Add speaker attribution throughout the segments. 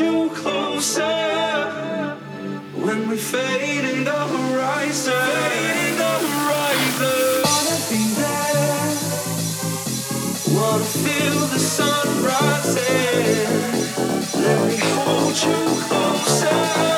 Speaker 1: You closer when we fade in the horizon. Fade in the horizon. Wanna be there. Wanna feel the sun rising. Let me hold you closer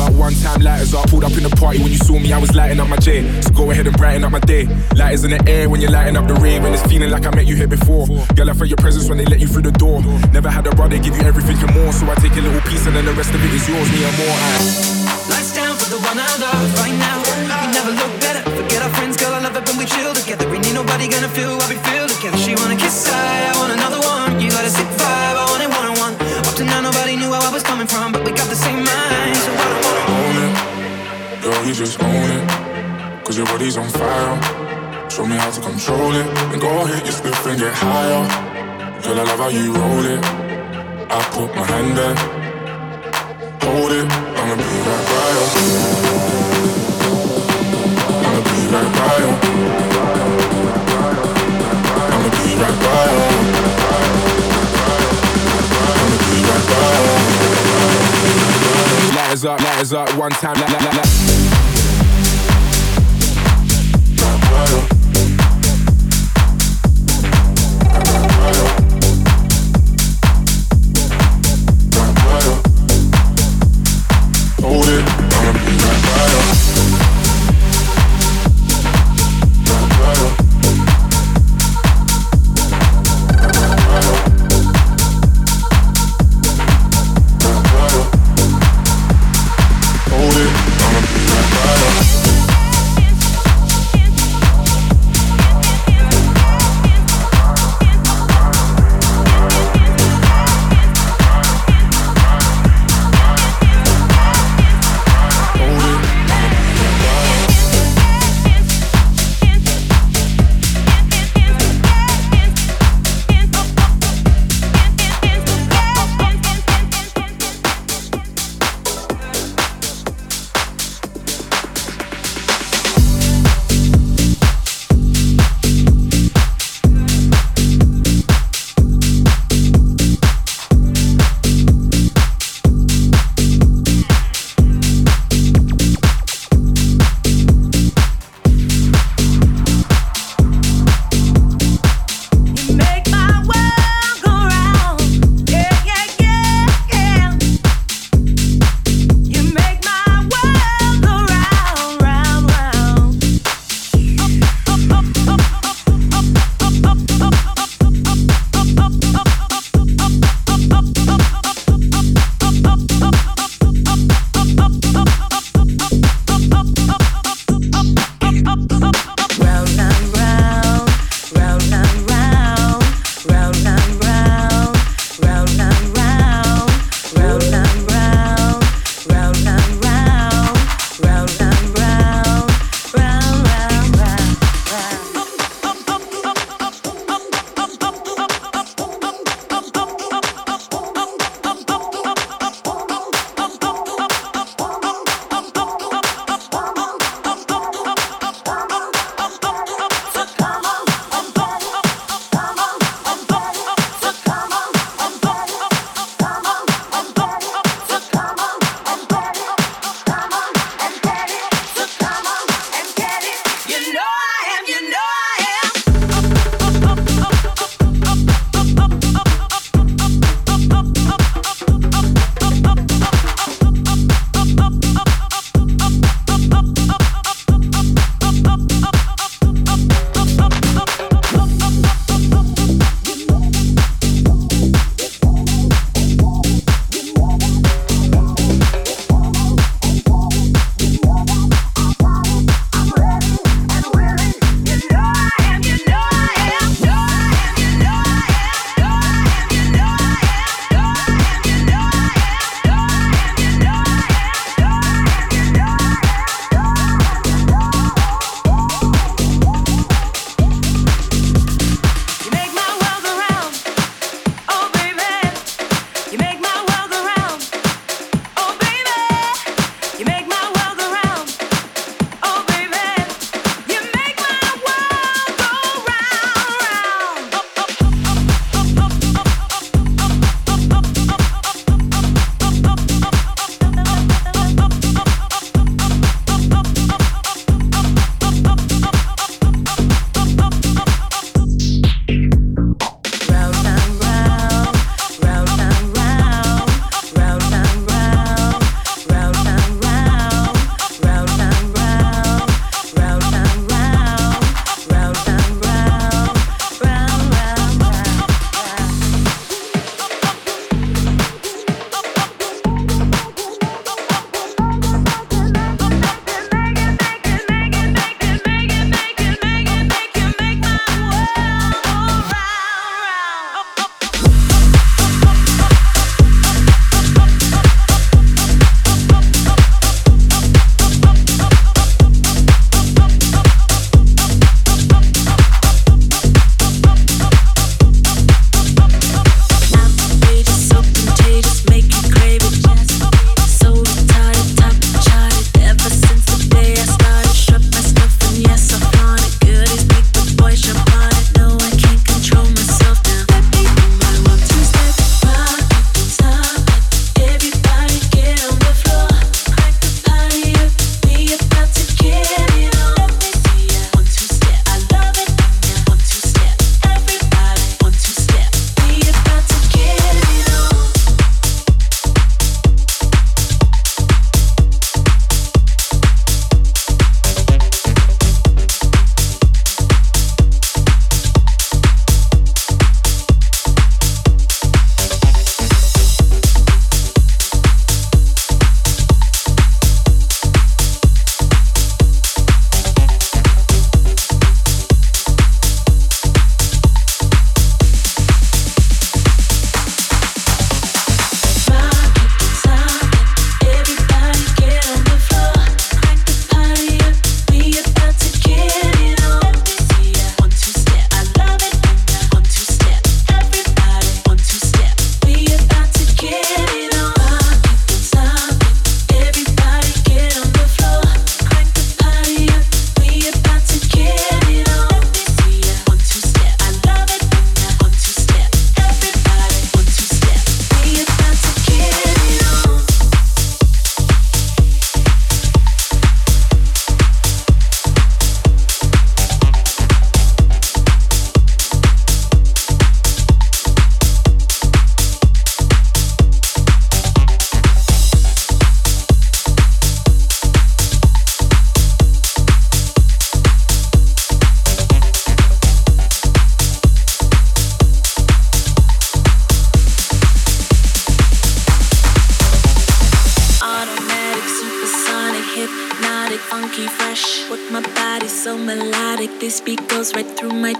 Speaker 2: up, one time lighters up. Pulled up in the party when you saw me, I was lighting up my J. So go ahead and brighten up my day. Lighters in the air when you're lighting up the rave. When it's feeling like I met you here before. Girl, I felt your presence when they let you through the door. Never had a brother give you everything and more. So I take a little piece and then the rest of it is yours, me and more. I
Speaker 1: Lights down for the one I love right now. We never look better. Forget our friends, girl. I love it when we chill together. We need nobody gonna feel what we feel together. She wanna kiss, I, I want another one. You got a sick vibe, I want it one on one. Up to now, nobody knew where I was coming from, but we got the same
Speaker 3: Girl, just own it. Cause your body's on fire. Show me how to control it. And go ahead, you slip and get higher. Girl, I love how you roll it. I put my hand there. Hold it, I'ma be right by you. I'ma be right by you. I'ma be right by you. I'ma be right by you.
Speaker 2: lighters up, lighters up, one time. Light, light, light, light.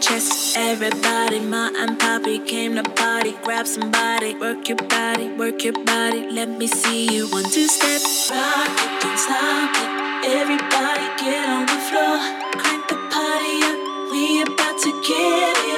Speaker 4: Chest. Everybody, ma and poppy came to party. Grab somebody, work your body, work your body. Let me see you one two step. Rock it, don't stop it. Everybody get on the floor, crank the party up. We about to get it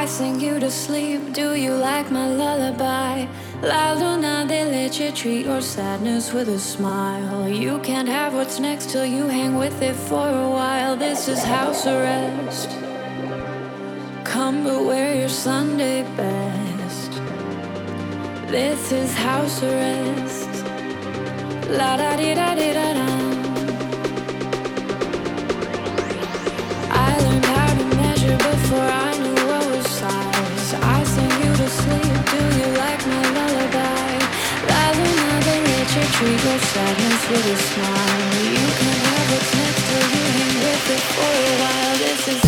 Speaker 4: I
Speaker 5: sing you to sleep. Do you like my lullaby? La luna de leche, treat your sadness with a smile. You can't have what's next till you hang with it for a while. This is house arrest. Come but wear your Sunday best. This is house arrest. La da di da di da da. Treat your sadness with a smile. You can have what's next till you hang with it for a while. This is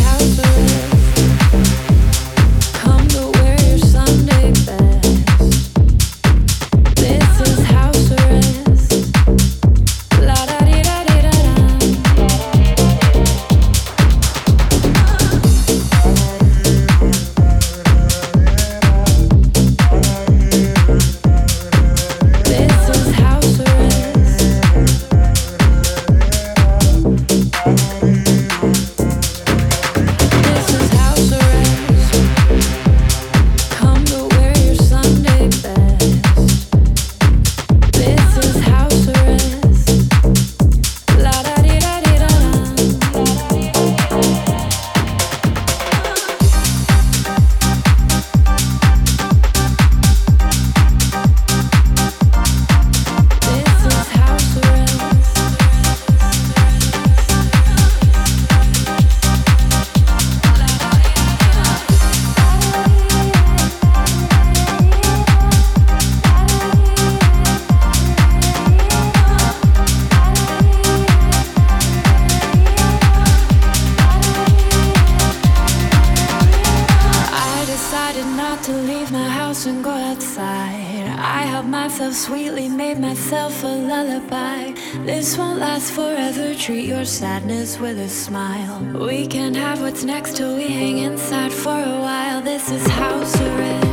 Speaker 5: lullaby. This won't last forever. Treat your sadness with a smile. We can't have what's next till we hang inside for a while. This is house arrest.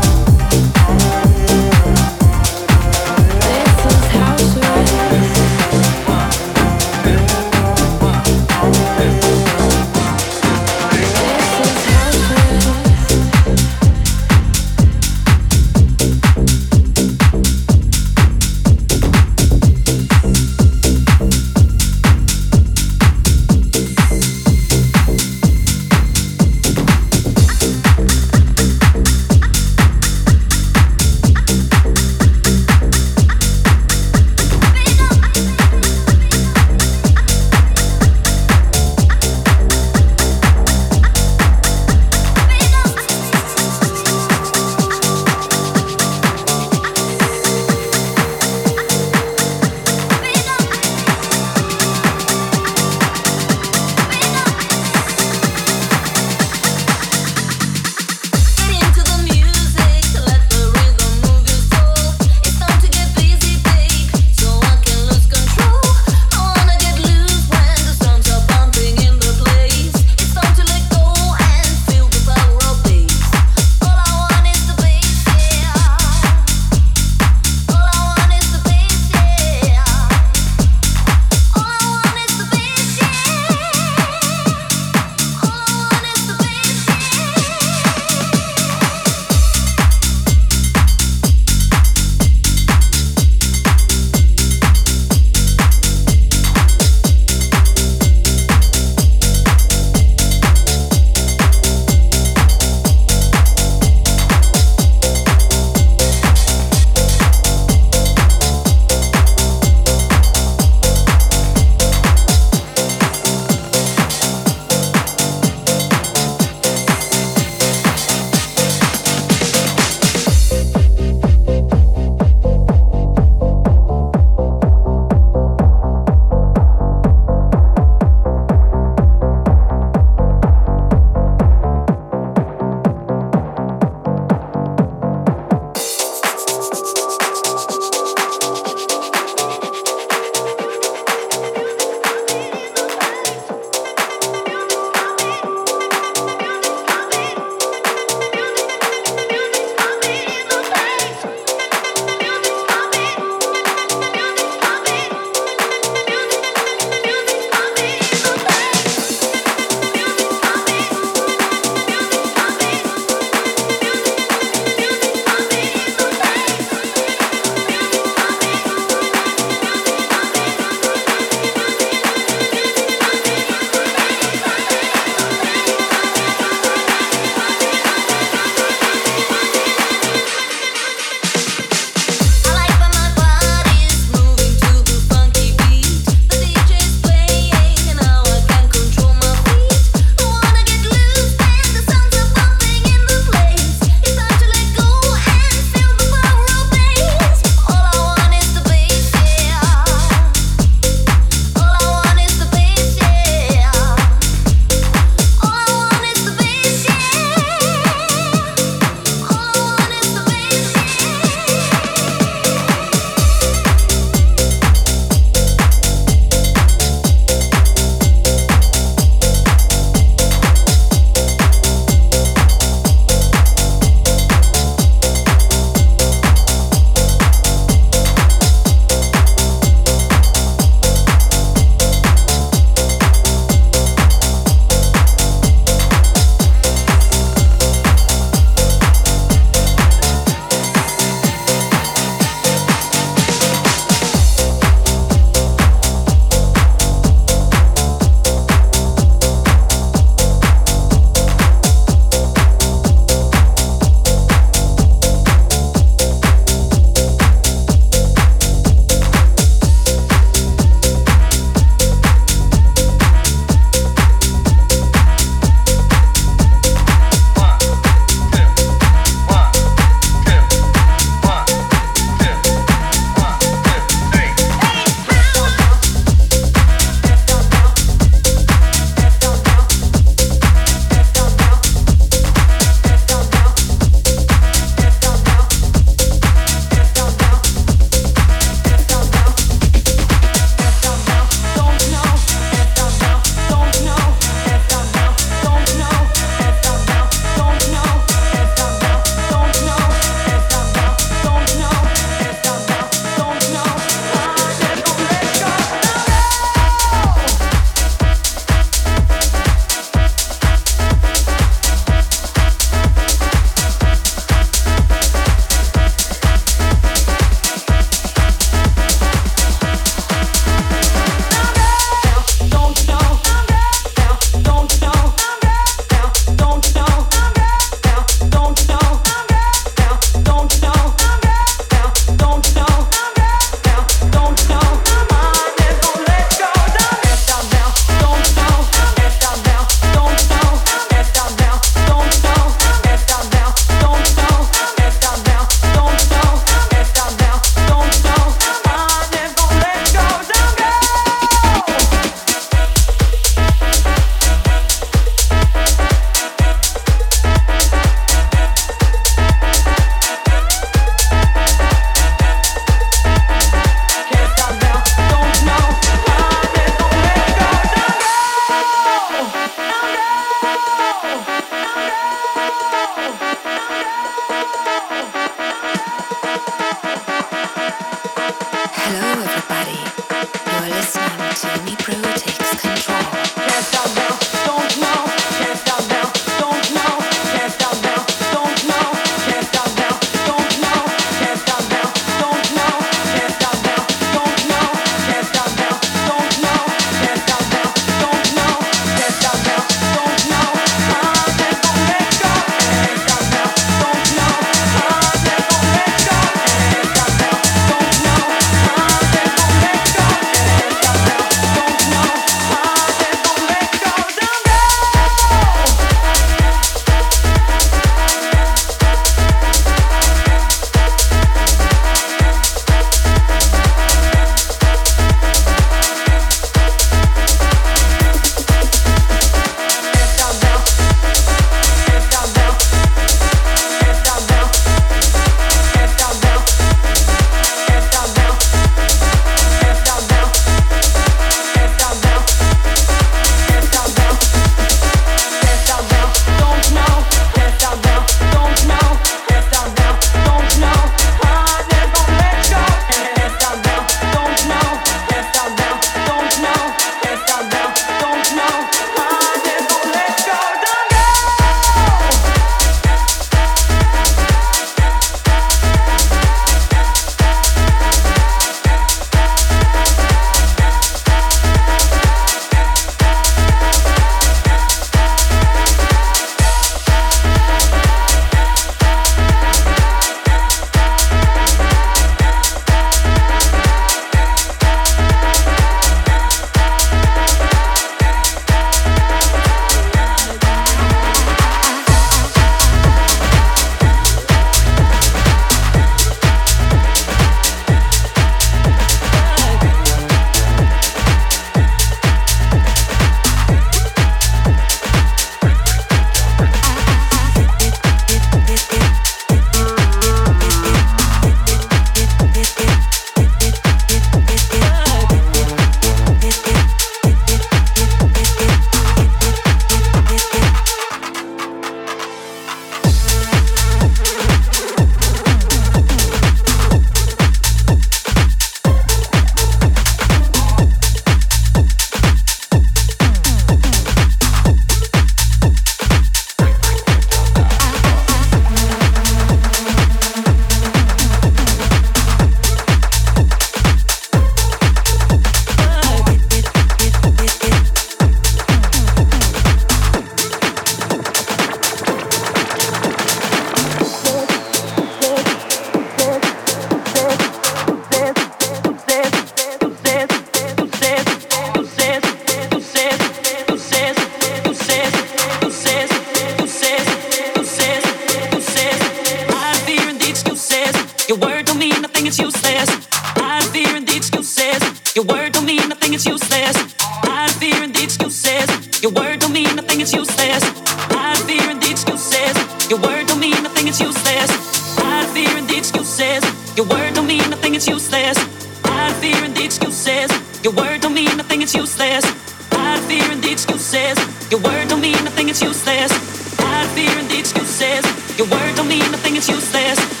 Speaker 4: The excuses. Your word don't mean nothing, it's useless.